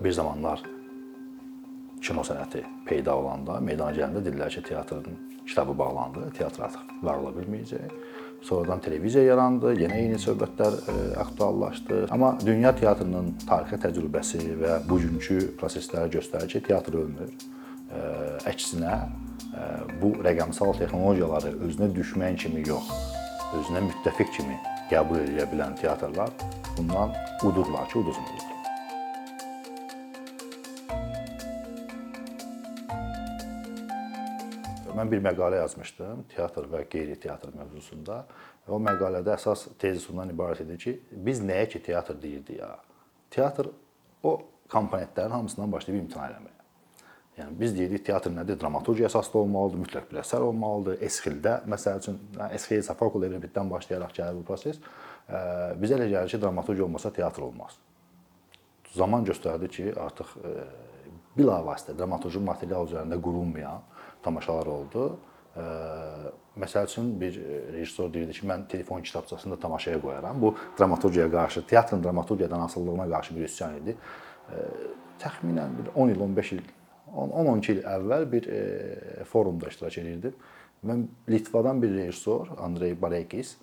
bir zamanlar kino sənəti peyda olanda meydana gələndə dedilər ki, teatrın kitabı bağlandı, teatr artıq var ola bilməyəcək. Sonradan televiziya yarandı, yenə eyni söhbətlər ə, aktuallaşdı. Amma dünya teatrının tarixi təcrübəsi və bugünkü proseslər göstərir ki, teatr ölmür. Ə, əksinə ə, bu rəqəmsal texnologiyaları özünə düşmən kimi yox, özünə müttəfiq kimi qəbul edə bilən teatrlar bundan udurlar ki, uduzmurlar. Mən bir məqalə yazmışdım teatr və qeyri-teatr mövzusunda. O məqalədə əsas tezis ondan ibarət idi ki, biz nəyə ki teatr deyirdik ya. Teatr o komponentlərin hamısından başlayıb imtina eləməyə. Yəni biz deyirik teatr nədir? Dramaturgiya əsaslı olmalıdır, mütləq bir əsər olmalıdır. Esxildə məsəl üçün Esxil Safakul Evritdən başlayaraq gəlir bu proses. Bizə elə gəlir ki, dramaturgiya olmasa teatr olmaz. Zaman göstərdi ki, artıq bilavasitə dramaturji material üzərində qurulmayan tamaşalar oldu. Məsəl üçün bir rejissor deyirdi ki, mən telefon kitabçasını da tamaşaya qoyaram. Bu dramaturgiyaya qarşı, teatrın dramaturgiyadan asılılığına qarşı bir üsyan idi. Təxminən bir 10 il, 15 il 10-12 il əvvəl bir e, forumda iştirak edirdim. Mən Litvadan bir rejissor, Andrey Barekis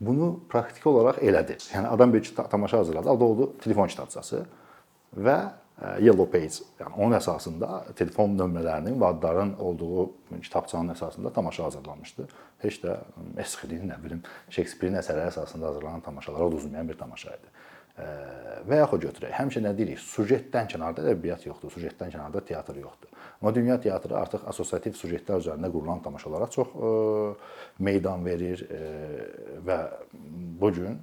bunu praktiki olaraq elədi. Yəni adam bir tamaşa hazırladı, adı oldu telefon kitabçası və Yellow Page, yəni onun əsasında telefon nömrələrinin və adların olduğu kitabçanın əsasında tamaşa hazırlanmışdı. Heç də Esxilin, nə bilim, Şekspirin əsərləri əsasında hazırlanan tamaşalara uzmayan bir tamaşa idi. Və yaxud götürək, həmişə nə deyirik? Sujetdən kənarda ədəbiyyat yoxdur, sujetdən kənarda teatr yoxdur. Amma dünya teatrı artıq assosiativ sujetlər üzərində qurulan tamaşalara çox meydan verir və bu gün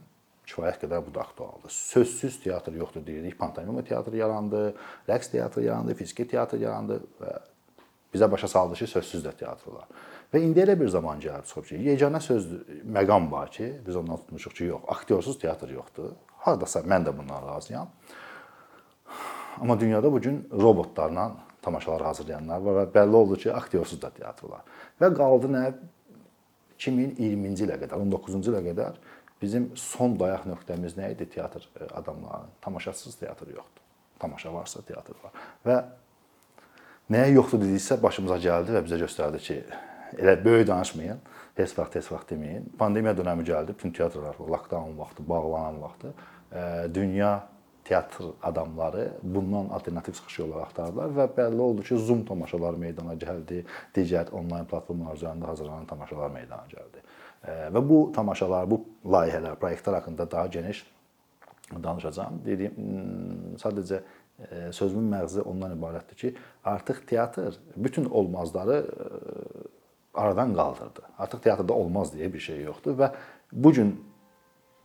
kifayət qədər bu da aktualdır. Sözsüz teatr yoxdur deyirik. Pantomima teatrı yarandı, rəqs teatrı yarandı, fiziki teatr yarandı və bizə başa saldı ki, sözsüz də teatr var. Və indi elə bir zaman gəlib çıxıb ki, yeganə söz məqam var ki, biz ondan tutmuşuq ki, yox, aktyorsuz teatr yoxdur. Hardasa mən də bundan razıyam. Amma dünyada bu gün robotlarla tamaşalar hazırlayanlar var və bəlli oldu ki, aktyorsuz da teatr var. Və qaldı nə 2020-ci ilə qədər, 19-cu ilə qədər Bizim son dayaq nöqtəmiz nə idi teatr e, adamlarının? Tamaşasız teatr yoxdur. Tamaşa varsa teatr var. Və nəyə yoxdur dediksə başımıza gəldi və bizə göstərdi ki, elə böyük danışmayın. Heç vaxt, heç vaxt deməyin. Pandemiya dövrü gəldi, bütün teatrlar lockdown vaxtı, bağlanan vaxtı e, dünya teatr adamları bundan alternativ çıxış yolları axtardılar və bəlli oldu ki, Zoom tamaşalar meydana gəldi, digər onlayn platformalar üzərində hazırlanan tamaşalar meydana gəldi. Və bu tamaşalar, bu layihələr, layihələr haqqında daha geniş danışacağam. Dediyim, hmm, sadəcə sözümün məğzi ondan ibarətdir ki, artıq teatr bütün olmazları aradan qaldırdı. Artıq teatrda olmaz deyə bir şey yoxdur və bu gün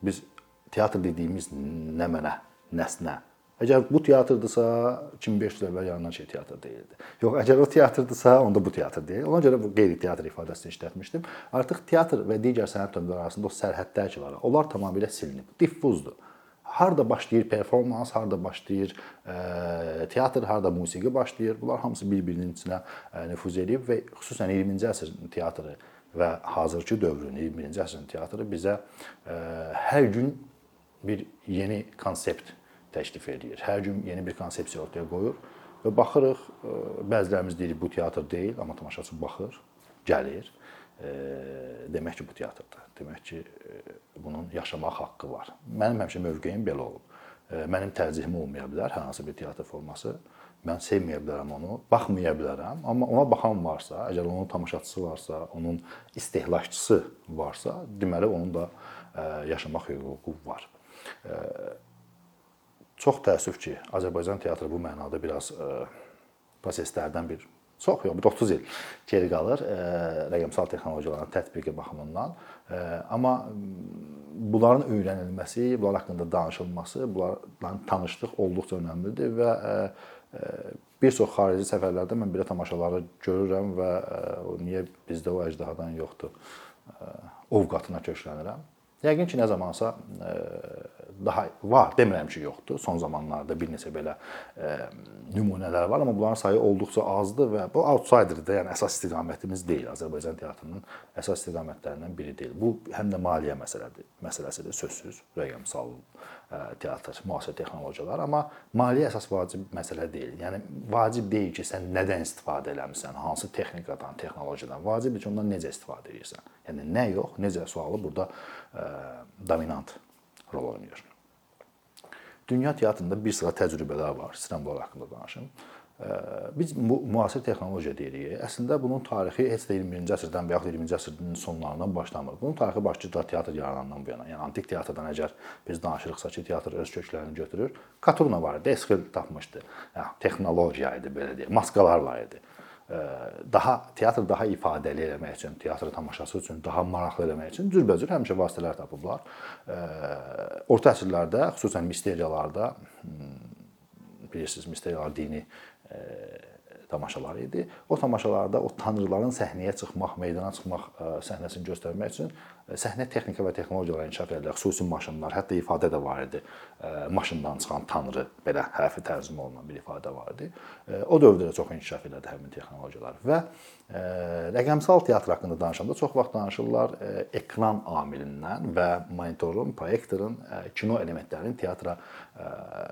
biz teatr dediyimiz nə mənə, nəsnə Əgər bu teatrdırsa 2500 il əvvəl yaranan şey teatr deyildi. Yox, əgər o teatrdırsa, onda bu teatr deyil. Ona görə bu qeyri-teatr ifadəsini işlətmişdim. Artıq teatr və digər sənət növləri arasında o sərhədlər ki var, onlar tamamilə silinib. Diffuzdur. Harda başlayır performans, harda başlayır ə, teatr, harda musiqi başlayır. Bunlar hamısı bir-birinin içinə ə, nüfuz edib və xüsusən 20-ci əsrin teatrı və hazırki dövrün 21-ci əsrin teatrı bizə ə, hər gün bir yeni konsept təklif edir. Hər gün yeni bir konsepsiya ortaya qoyur və baxırıq, e, bəzilərimiz deyirik bu teatr deyil, amma tamaşaçı baxır, gəlir. E, demək ki, bu teatrdır. Demək ki, e, bunun yaşamaq haqqı var. Mənim həmişə mövqeyim belə olub. Mənim tərcihim olmaya bilər hər hansı bir teatr forması. Mən sevməyə bilərəm onu, baxmaya bilərəm, amma ona baxan varsa, əgər onun tamaşaçısı varsa, onun istehlakçısı varsa, deməli onun da yaşamaq hüququ var. Çox təəssüf ki, Azərbaycan teatrı bu mənada biraz e, proseslərdən bir çox yox, bir 30 il geri qalır e, rəqəmsal texnologiyaların tətbiqi baxımından. E, amma bunların öyrənilməsi, bunlar haqqında danışılması, bunlarla tanışlıq olduqca önəmlidir və bir çox xarici səfərlərdə mən belə tamaşaları görürəm və niyə bizdə o əjdahadan yoxdur? Ovqatına köklənirəm. Yəqin ki, nə zamansa daha var, demirəm ki, yoxdur. Son zamanlarda bir neçə belə e, nümunələr var, amma bunların sayı olduqca azdır və bu outsiderdir, yəni əsas istiqamətimiz deyil. Azərbaycan teatrının əsas istiqamətlərindən biri deyil. Bu həm də maliyyə məsələdir, məsələsidir sözsüz, rəqəmsal e, teatr, müasir texnologiyalar, amma maliyyə əsas vacib məsələ deyil. Yəni vacib deyil ki, sən nədən istifadə eləmisən, hansı texnikadan, texnologiyadan. Vacibdir ki, ondan necə istifadə edirsən. Yəni nə yox, necə sualı burada ə, dominant rol oynayır. Dünya teatrında bir sıra təcrübələr var. İstəyirəm bunlar haqqında danışım. Biz müasir texnologiya deyirik. Əslində bunun tarixi heç də 21-ci əsrdən və yaxud 20-ci əsrin sonlarından başlamır. Bunun tarixi başlıca teatr yaranan bu yana. Yəni antik teatrdan əgər biz danışırıqsa ki, teatr öz köklərini götürür. Katurna var idi, Esxil tapmışdı. Yəni texnologiya idi belə deyək, maskalarla idi daha teatr daha ifadəli eləmək üçün, teatr tamaşası üçün daha maraqlı eləmək üçün cürbəcür həmişə vasitələr tapıblar. Orta əsrlərdə, xüsusən misteriyalarda bilirsiniz, misteriyalar dini tamaşaları idi. O tamaşalarda o tanrıların səhnəyə çıxmaq, meydana çıxmaq səhnəsini göstərmək üçün səhnə texnika və texnologiyalar inkişaf edildi. Xüsusi maşınlar, hətta ifadə də var idi. Maşından çıxan tanrı belə hərfi tərcümə olunan bir ifadə var idi. O dövrdə də çox inkişaf elədi həmin texnologiyalar və rəqəmsal teatr haqqında danışanda çox vaxt danışırlar ekran amilindən və monitorun, proyektorun, kino elementlərinin teatra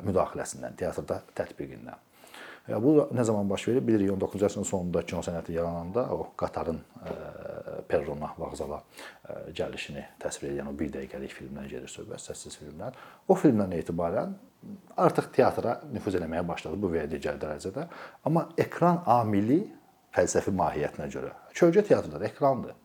müdaxiləsindən, teatrda tətbiqindən. Bu nə zaman baş verir? Bilirik 19-cu əsrin sonunda kino sənəti yarananda o qatarın perrona, vağzala gəlişini təsvir edən o 1 dəqiqəlik filmdən gedir söhbət, səssiz filmlər. O filmdən etibarən artıq teatra nüfuz eləməyə başladı bu və ya digər dərəcədə. Amma ekran amili fəlsəfi mahiyyətinə görə kölgə teatrlar ekrandır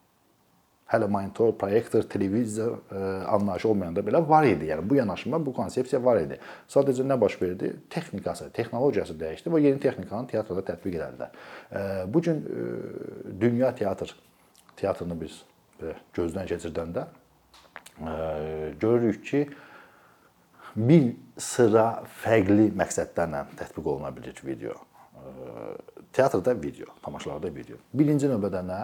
hələ monitor, proyektor, televizor e, anlayışı olmayanda belə var idi. Yəni bu yanaşma, bu konsepsiya var idi. Sadəcə nə baş verdi? Texnikası, texnologiyası dəyişdi və yeni texnikanı teatrda tətbiq etdilər. E, bu gün e, dünya teatr teatrını biz belə gözdən keçirdəndə görürük ki, bir sıra fərqli məqsədlərlə tətbiq oluna bilir video. Teatrda video, tamaşalarda video. Birinci növbədə nə?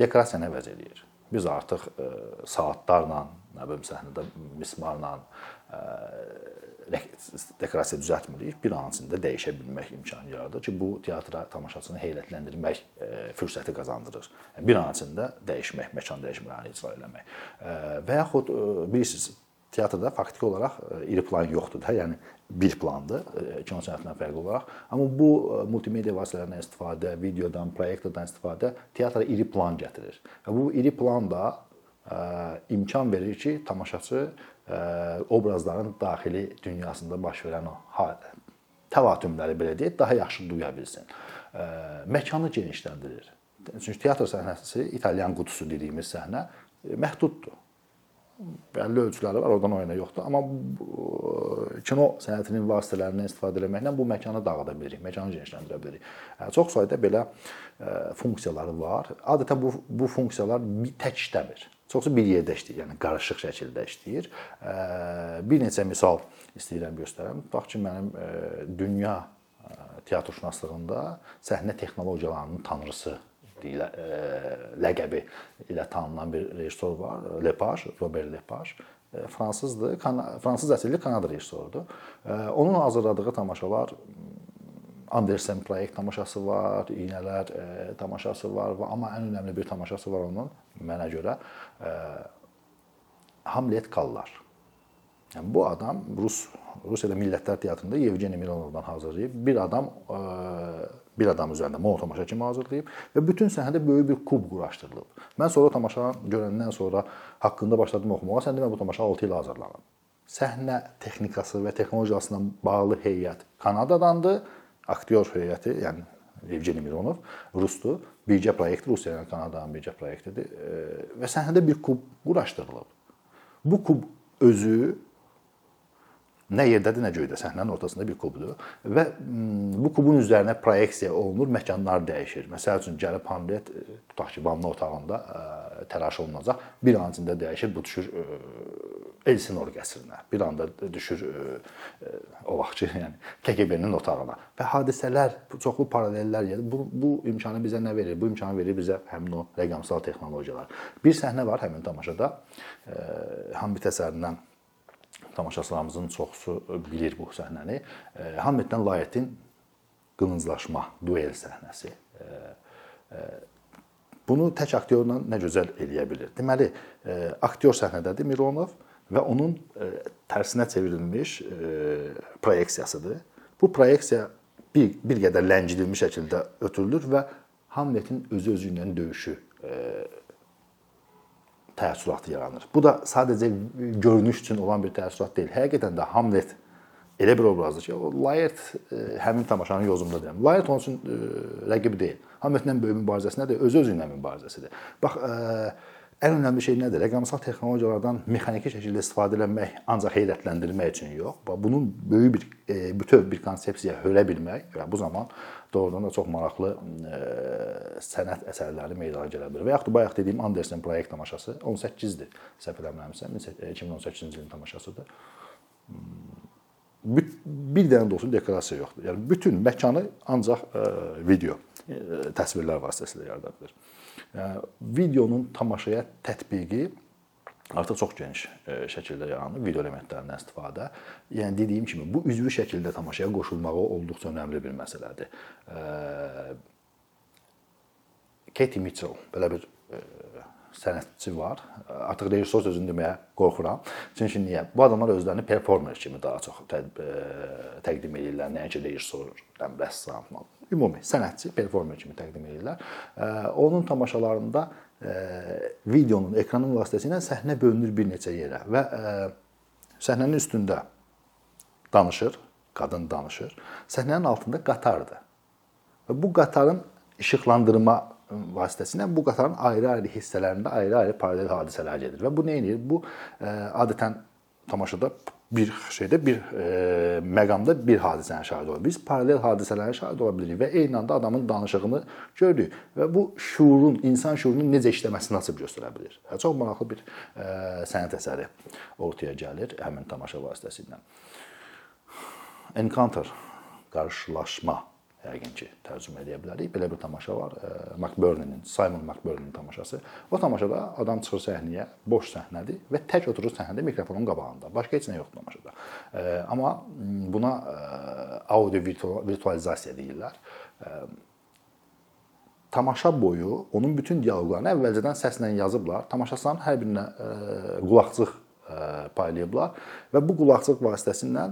Dekorasiyanı əvəz eləyir. Biz artıq e, saatlarla, nə bilim səhnədə mismarla e, dekorasiya düzəltmirik. Bir an içində dəyişə bilmək imkanı yaradır ki, bu teatra tamaşaçını heyrətləndirmək e, fürsəti qazandırır. Yəni bir an içində dəyişmək, məkan dəyişmələrini icra etmək. Və yaxud bilirsiniz, teatrda faktiki olaraq iri plan yoxdur da, yəni bir plandır e, kino sənətindən fərqli olaraq. Amma bu e, multimedia vasitələrindən istifadə, videodan, proyektordan istifadə teatra iri plan gətirir. Və bu iri plan da e, imkan verir ki, tamaşaçı obrazların daxili dünyasında baş verən o təvatümləri belə deyək, daha yaxşı duya bilsin. Məkanı genişləndirir. Çünki teatr səhnəsi İtalyan qutusu dediyimiz səhnə məhduddur bəlli ölçüləri var, oradan o yana yoxdur. Amma kino sənətinin vasitələrindən istifadə etməklə bu məkanı dağıda bilirik, məkanı genişləndirə bilirik. Çox sayda belə funksiyaları var. Adətən bu bu funksiyalar tək işləmir. Çoxsu bir yerdə işləyir, yəni qarışıq şəkildə işləyir. Bir neçə misal istəyirəm göstərəm. Bax ki, mənim dünya teatrşünaslığında səhnə texnologiyalarının tanrısı deyilə e, ləqəbi ilə tanınan bir rejissor var, Lepage, Robert Lepage. E, fransızdır, fransız əsilli Kanada rejissorudur. E, onun hazırladığı tamaşalar Andersen proyekt tamaşası var, İynələr tamaşası var və amma ən önəmli bir tamaşası var onun mənə görə Hamlet Kallar. Yəni bu adam Rus Rusiyada Millətlər Teatrında Yevgeni Mironovdan hazırlayıb. Bir adam bir adam üzərində mono tamaşa kimi hazırlayıb və bütün səhnədə böyük bir kub quraşdırılıb. Mən sonra tamaşanı görəndən sonra haqqında başladım oxumağa. Sən demə bu tamaşa 6 il hazırlanıb. Səhnə texnikası və texnologiyasına bağlı heyət Kanadadandır. Aktyor heyəti, yəni Evgeni Mironov rusdur. Birgə proyekt Rusiya ilə Kanadanın birgə proyektidir və səhnədə bir kub quraşdırılıb. Bu kub özü Nə yerdədir, nə göydə. Səhnənin ortasında bir kubdur və bu kubun üzərinə proyeksiya olunur, məkanlar dəyişir. Məsəl üçün gəlib Hamlet e, tutaq ki, vanna otağında e, təraş olunacaq. Bir an içində dəyişir, bu düşür e, Elsinor qəsrinə. Bir anda düşür o vaxtki, yəni KGB-nin otağına. Və hadisələr, çoxlu paralellər yadır. Bu bu imkanı bizə nə verir? Bu imkanı verir bizə həmin o rəqəmsal texnologiyalar. Bir səhnə var həmin tamaşada. Hamit əsərindən tamaşaçılarımızın çoxusu bilir bu səhnəni. Hamletdən Layetin qılınclaşma, duel səhnəsi. Bunu tək aktyorla nə gözəl eləyə bilir. Deməli, aktyor səhnədədir Mironov və onun tərsinə çevrilmiş proyeksiyasıdır. Bu proyeksiya bir bir qədər ləngirilmiş şəkildə ötürülür və Hamletin özü-özü ilə döyüşü təəssüratı yaranır. Bu da sadəcə görünüş üçün olan bir təəssürat deyil. Həqiqətən də Hamlet elə bir obrazdır ki, o Layert həmin tamaşanın yozumunda deyirəm. Layert onun üçün rəqibi deyil. Hamletlə böyük mübarizəsi nədir? Özü-özü ilə mübarizəsidir. Bax, ən önəmli şey nədir? Rəqəmsal texnologiyalardan mexaniki şəkildə istifadə etmək ancaq heyrətləndirmək üçün yox, bunun böyük bir bütöv bir konsepsiya hörə bilmək və bu zaman doğrudan da çox maraqlı sənət əsərləri meydana gələ bilər. Və yaxud da bayaq dediyim Andersen proyekt tamaşası 18-dir. Səhv eləmirəmsə, 2018-ci ilin tamaşasıdır. Bir dənə də olsun dekorasiya yoxdur. Yəni bütün məkanı ancaq video təsvirlər vasitəsilə yarada bilər. Videonun tamaşaya tətbiqi artıq çox geniş şəkildə yaranır video elementlərindən istifadə. Yəni dediyim kimi bu üzvü şəkildə tamaşaya qoşulmağı olduqca önəmli bir məsələdir. Katie Mitchell belə bir sənətçi var. Artıq rejissor sözünü deməyə qorxuram. Çünki niyə? Bu adamlar özlərini performer kimi daha çox təqdim edirlər, nəinki rejissor, rəssam. Ümumi sənətçi, performer kimi təqdim edirlər. Onun tamaşalarında videonun, ekranın vasitəsilə səhnə bölünür bir neçə yerə və səhnənin üstündə danışır, qadın danışır. Səhnənin altında qatardır. Və bu qatarın işıqlandırma vasitəsilə bu qatarın ayrı-ayrı hissələrində ayrı-ayrı paralel hadisələr gedir və bu nə edir? Bu adətən tamaşada bir şeydə bir e, məqamda bir hadisənin şahidi olur. Biz paralel hadisələrin şahidi ola bilirik və eyni anda adamın danışığını görürük və bu şuurun, insan şuurunun necə işləməsini açıb göstərə bilir. Çox maraqlı bir e, sənət əsəri ortaya gəlir həmin tamaşa vasitəsilə. Encounter qarşılaşma yəqin ki, tərcümə edə bilərik. Belə bir tamaşa var. McBurney-nin, Simon McBurney-nin tamaşası. O tamaşada adam çıxır səhnəyə, boş səhnədir və tək oturur səhnədə mikrofonun qabağında. Başqa heç nə yoxdur tamaşada. Amma buna audio virtualizasiya deyirlər. Tamaşa boyu onun bütün dialoqlarını əvvəlcədən səslə yazıblar. Tamaşaçıların hər birinə qulaqçıq paylayıblar və bu qulaqçıq vasitəsilə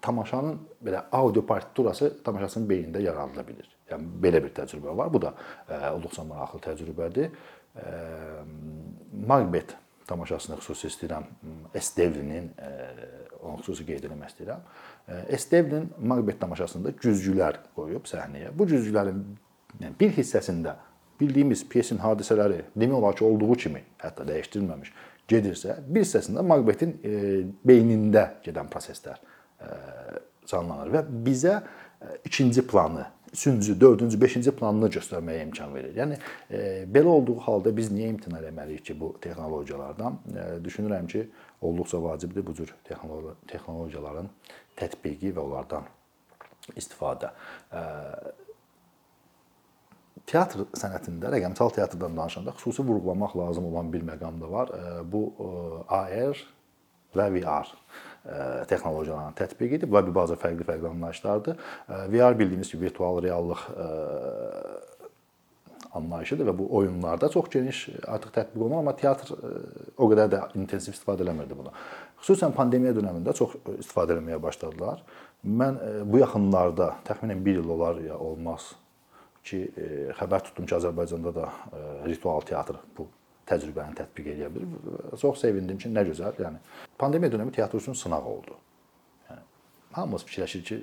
tamaşanın belə audio partiturası tamaşaçının beynində yaradıla bilər. Yəni belə bir təcrübə var. Bu da ə, e, olduqca maraqlı təcrübədir. E, Macbeth tamaşasını xüsusi istəyirəm. S. Devlinin ə, e, onu xüsusi qeyd etmək istəyirəm. S. Devlin Macbeth tamaşasında güzgülər qoyub səhnəyə. Bu güzgülərin yəni bir hissəsində bildiyimiz pyesin hadisələri demək olar ki, olduğu kimi, hətta dəyişdirilməmiş gedirsə, bir hissəsində Macbethin beynində gedən proseslər canlanır və bizə ikinci planı, üçüncü, dördüncü, beşinci planını göstərməyə imkan verir. Yəni belə olduğu halda biz niyə imtina etməliyik ki, bu texnologiyalardan? Düşünürəm ki, olduqca vacibdir bu cür texnologiyaların tətbiqi və onlardan istifadə. Teatr sənətində, rəqəmsal teatrdan danışanda xüsusi vurğulamaq lazım olan bir məqam da var. Bu AR və VR texnologiyaların tətbiq edib və bir bazı fərqli-fərqli anlayışlardır. VR bildiyimiz kimi virtual reallıq anlayışıdır və bu oyunlarda çox geniş artıq tətbiq olunur, amma teatr o qədər də intensiv istifadə eləmirdi bunu. Xüsusən pandemiya dövründə çox istifadə etməyə başladılar. Mən bu yaxınlarda təxminən 1 il olar ya olmaz ki, xəbər tutdum ki, Azərbaycanda da ritual teatr bu təcrübəni tətbiq edə bilir. Çox sevindim ki, nə gözəl. Yəni pandemiya dövrü teatr üçün sınaq oldu. Yəni hamımız fikirləşir ki,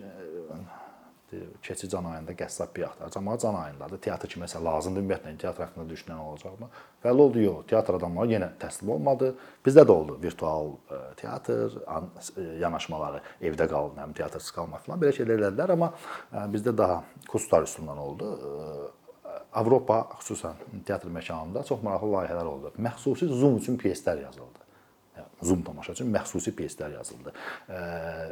keçici can ayında qəssab bir axtaracaq. Amma can ayındadır. Teatr kimi məsələ lazımdır. Ümumiyyətlə teatr haqqında düşünən olacaqmı? Bəli oldu, yox. Teatr adamları yenə təslim olmadı. Bizdə də oldu virtual teatr yanaşmaları, evdə qalın, həm teatr çıxalma falan belə şeylər elədilər, amma bizdə daha kurslar üstündən oldu. Avropa, xüsusən teatr məkanında çox maraqlı layihələr oldu. Məxsusi Zoom üçün pyeslər yazıldı. Zoom tamaşa üçün məxsusi pyeslər yazıldı.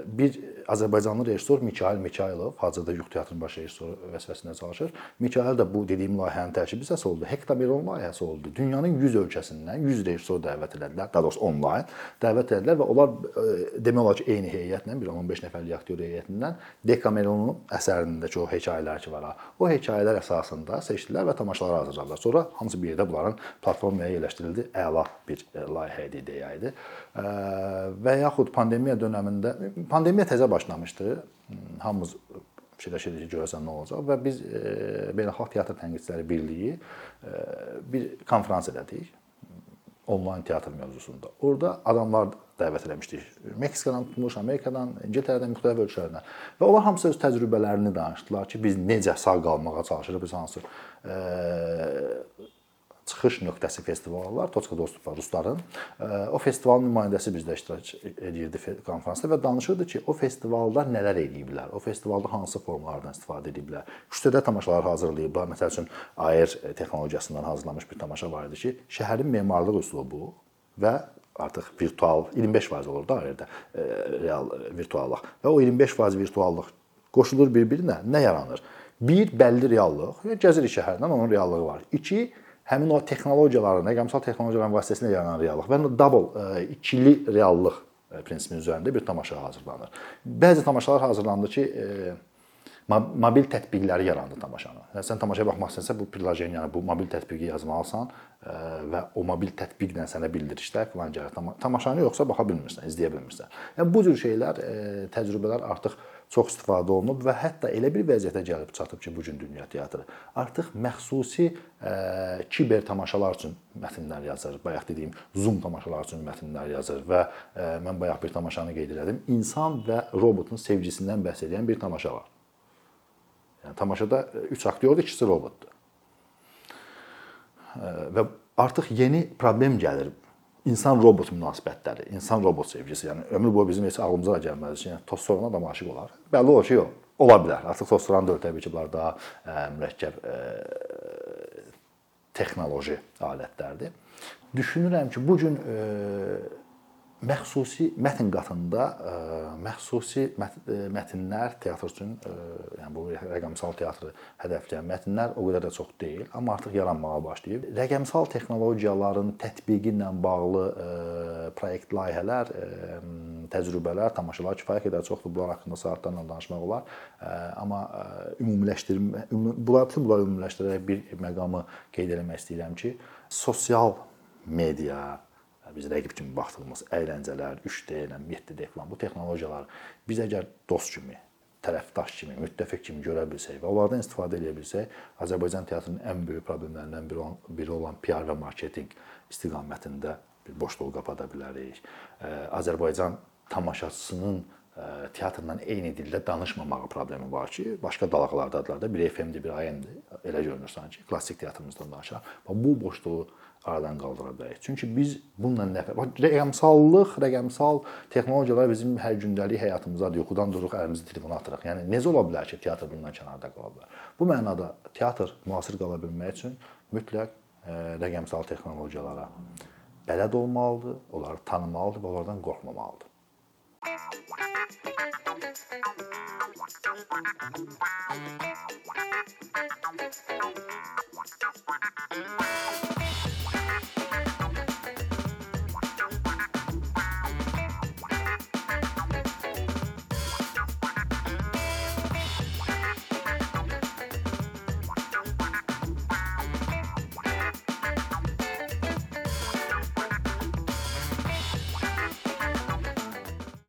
Bir Azərbaycanlı rejissor Mikayıl Mikaylov hazırda Yux teatrının baş rejissoru vəzifəsində çalışır. Mikayıl da bu dediyim layihənin tərkibi əsas oldu. Hektameron layihəsi oldu. Dünyanın 100 ölkəsindən 100 rejissor dəvət etdilər, daha doğrusu onlayn dəvət etdilər və onlar demək olar ki, eyni heyətlə, bir 15 nəfərlik aktyor heyətindən Dekameronun əsərindəki o hekayələr ki var, o hekayələr əsasında seçdilər və tamaşalar hazırladılar. Sonra hamısı bir yerdə bunların platformaya yerləşdirildi. Əla bir layihə idi, ideya idi. Və yaxud pandemiya dövründə pandemiya təzə başlamışdı. Hamımız fikirləşirdik ki, görəsən nə olacaq və biz Beynəlxalq Teatr Tənqidçiləri Birliyi bir konfrans elədik onlayn teatr mövzusunda. Orda adamlar dəvət eləmişdik. Meksikadan tutmuş, Amerikadan, İngiltərədən, müxtəlif ölkələrdən. Və onlar hamısı öz təcrübələrini danışdılar ki, biz necə sağ qalmağa çalışırıq, biz hansı çıxış nöqtəsi festivallar, Toçka dostluq var rusların. O festivalın nümayəndəsi bizdə iştirak edirdi konfransda və danışırdı ki, o festivalda nələr ediblər, o festivalda hansı formalardan istifadə ediblər. Küçədə tamaşalar hazırlayıblar. Məsəl üçün AR texnologiyasından hazırlanmış bir tamaşa var idi ki, şəhərin memarlıq üslubu və artıq virtual 25% olur da yerdə real virtuallıq. Və o 25% virtuallıq qoşulur bir-birinə, nə yaranır? Bir bəlli reallıq, gəzirik şəhərdən, onun reallığı var. 2 həmin o texnologiyaların, rəqəmsal texnologiyaların vasitəsilə yaranan reallıq və double e, ikili reallıq e, prinsipinin üzərində bir tamaşa hazırlanır. Bəzi tamaşalar hazırlandı ki, e, mobil tətbiqləri yarandı tamaşanın. Sən tamaşaya baxmaq istəsən bu prilojen, yəni bu mobil tətbiqi yazmalısan və o mobil tətbiqlə sənə bildirişlər filan gəlir. Tamaşanı yoxsa baxa bilmirsən, izləyə bilmirsən. Yəni bu cür şeylər, təcrübələr artıq çox istifadə olunub və hətta elə bir vəziyyətə gəlib çatıb ki, bu gün dünya teatrı artıq məxsusi ə, kiber tamaşalar üçün mətnlər yazır. Bayaq dediyim Zoom tamaşalar üçün mətnlər yazır və ə, mən bayaq bir tamaşanı qeyd elədim. İnsan və robotun sevgisindən bəhs edən bir tamaşa var. Yəni tamaşada 3 aktyordur, ikisi robotdur. Və artıq yeni problem gəlir insan-robot münasibətləri, insan-robot sevgisi, yəni ömür boyu bizim heç ağlımıza da gəlməz ki, yəni Tostsorana da aşiq olar. Bəlli olur ki, yox, ola bilər. Artıq Tostoran da təbii ki, bunlar daha ə, mürəkkəb ə, texnoloji alətlərdir. Düşünürəm ki, bu gün ə, məxsusi mətn qatında ə, məxsusi ə, mətnlər teatr üçün, ə, yəni bu rəqəmsal teatrı hədəfləyən mətnlər o qədər də çox deyil, amma artıq yaranmağa başlayıb. Rəqəmsal texnologiyaların tətbiqi ilə bağlı layihələr, ə, təcrübələr, tamaşalar kifayət qədər çoxdur. Bunlar haqqında saatlarla danışmaq olar. Amma ümumiləşdirmə ümumi, bunlar bütün bunları ümumiləşdirərək bir məqamı qeyd etmək istəyirəm ki, sosial media biz rəqib kimi baxdığımız əyləncələr, 3D ilə 7D falan bu texnologiyalar biz əgər dost kimi, tərəfdaş kimi, müttəfiq kimi görə bilsək və onlardan istifadə edə bilsək, Azərbaycan teatrının ən böyük problemlərindən biri olan, biri olan PR və marketinq istiqamətində bir boşluq qapada bilərik. Azərbaycan tamaşaçısının teatrla eyni dildə danışmamağı problemi var ki, başqa dalğalardadılar da, bir FM-dir, bir AM-dir. Elə görünür sanki klassik teatrımızdan danışaq. Bu boşluğu aradan qaldıra bilərik. Çünki biz bununla nəfə rəqəmsallıq, rəqəmsal texnologiyalar bizim hər gündəlik həyatımızdadır. Yuxudan dururuq, əlimizi telefona atırıq. Yəni necə ola bilər ki, teatr bundan kənarda qala bilər? Bu mənada teatr müasir qala bilmək üçün mütləq ə, e, rəqəmsal texnologiyalara bələd olmalıdır, onları tanımalıdır və onlardan qorxmamalıdır. Thank you. Thank you.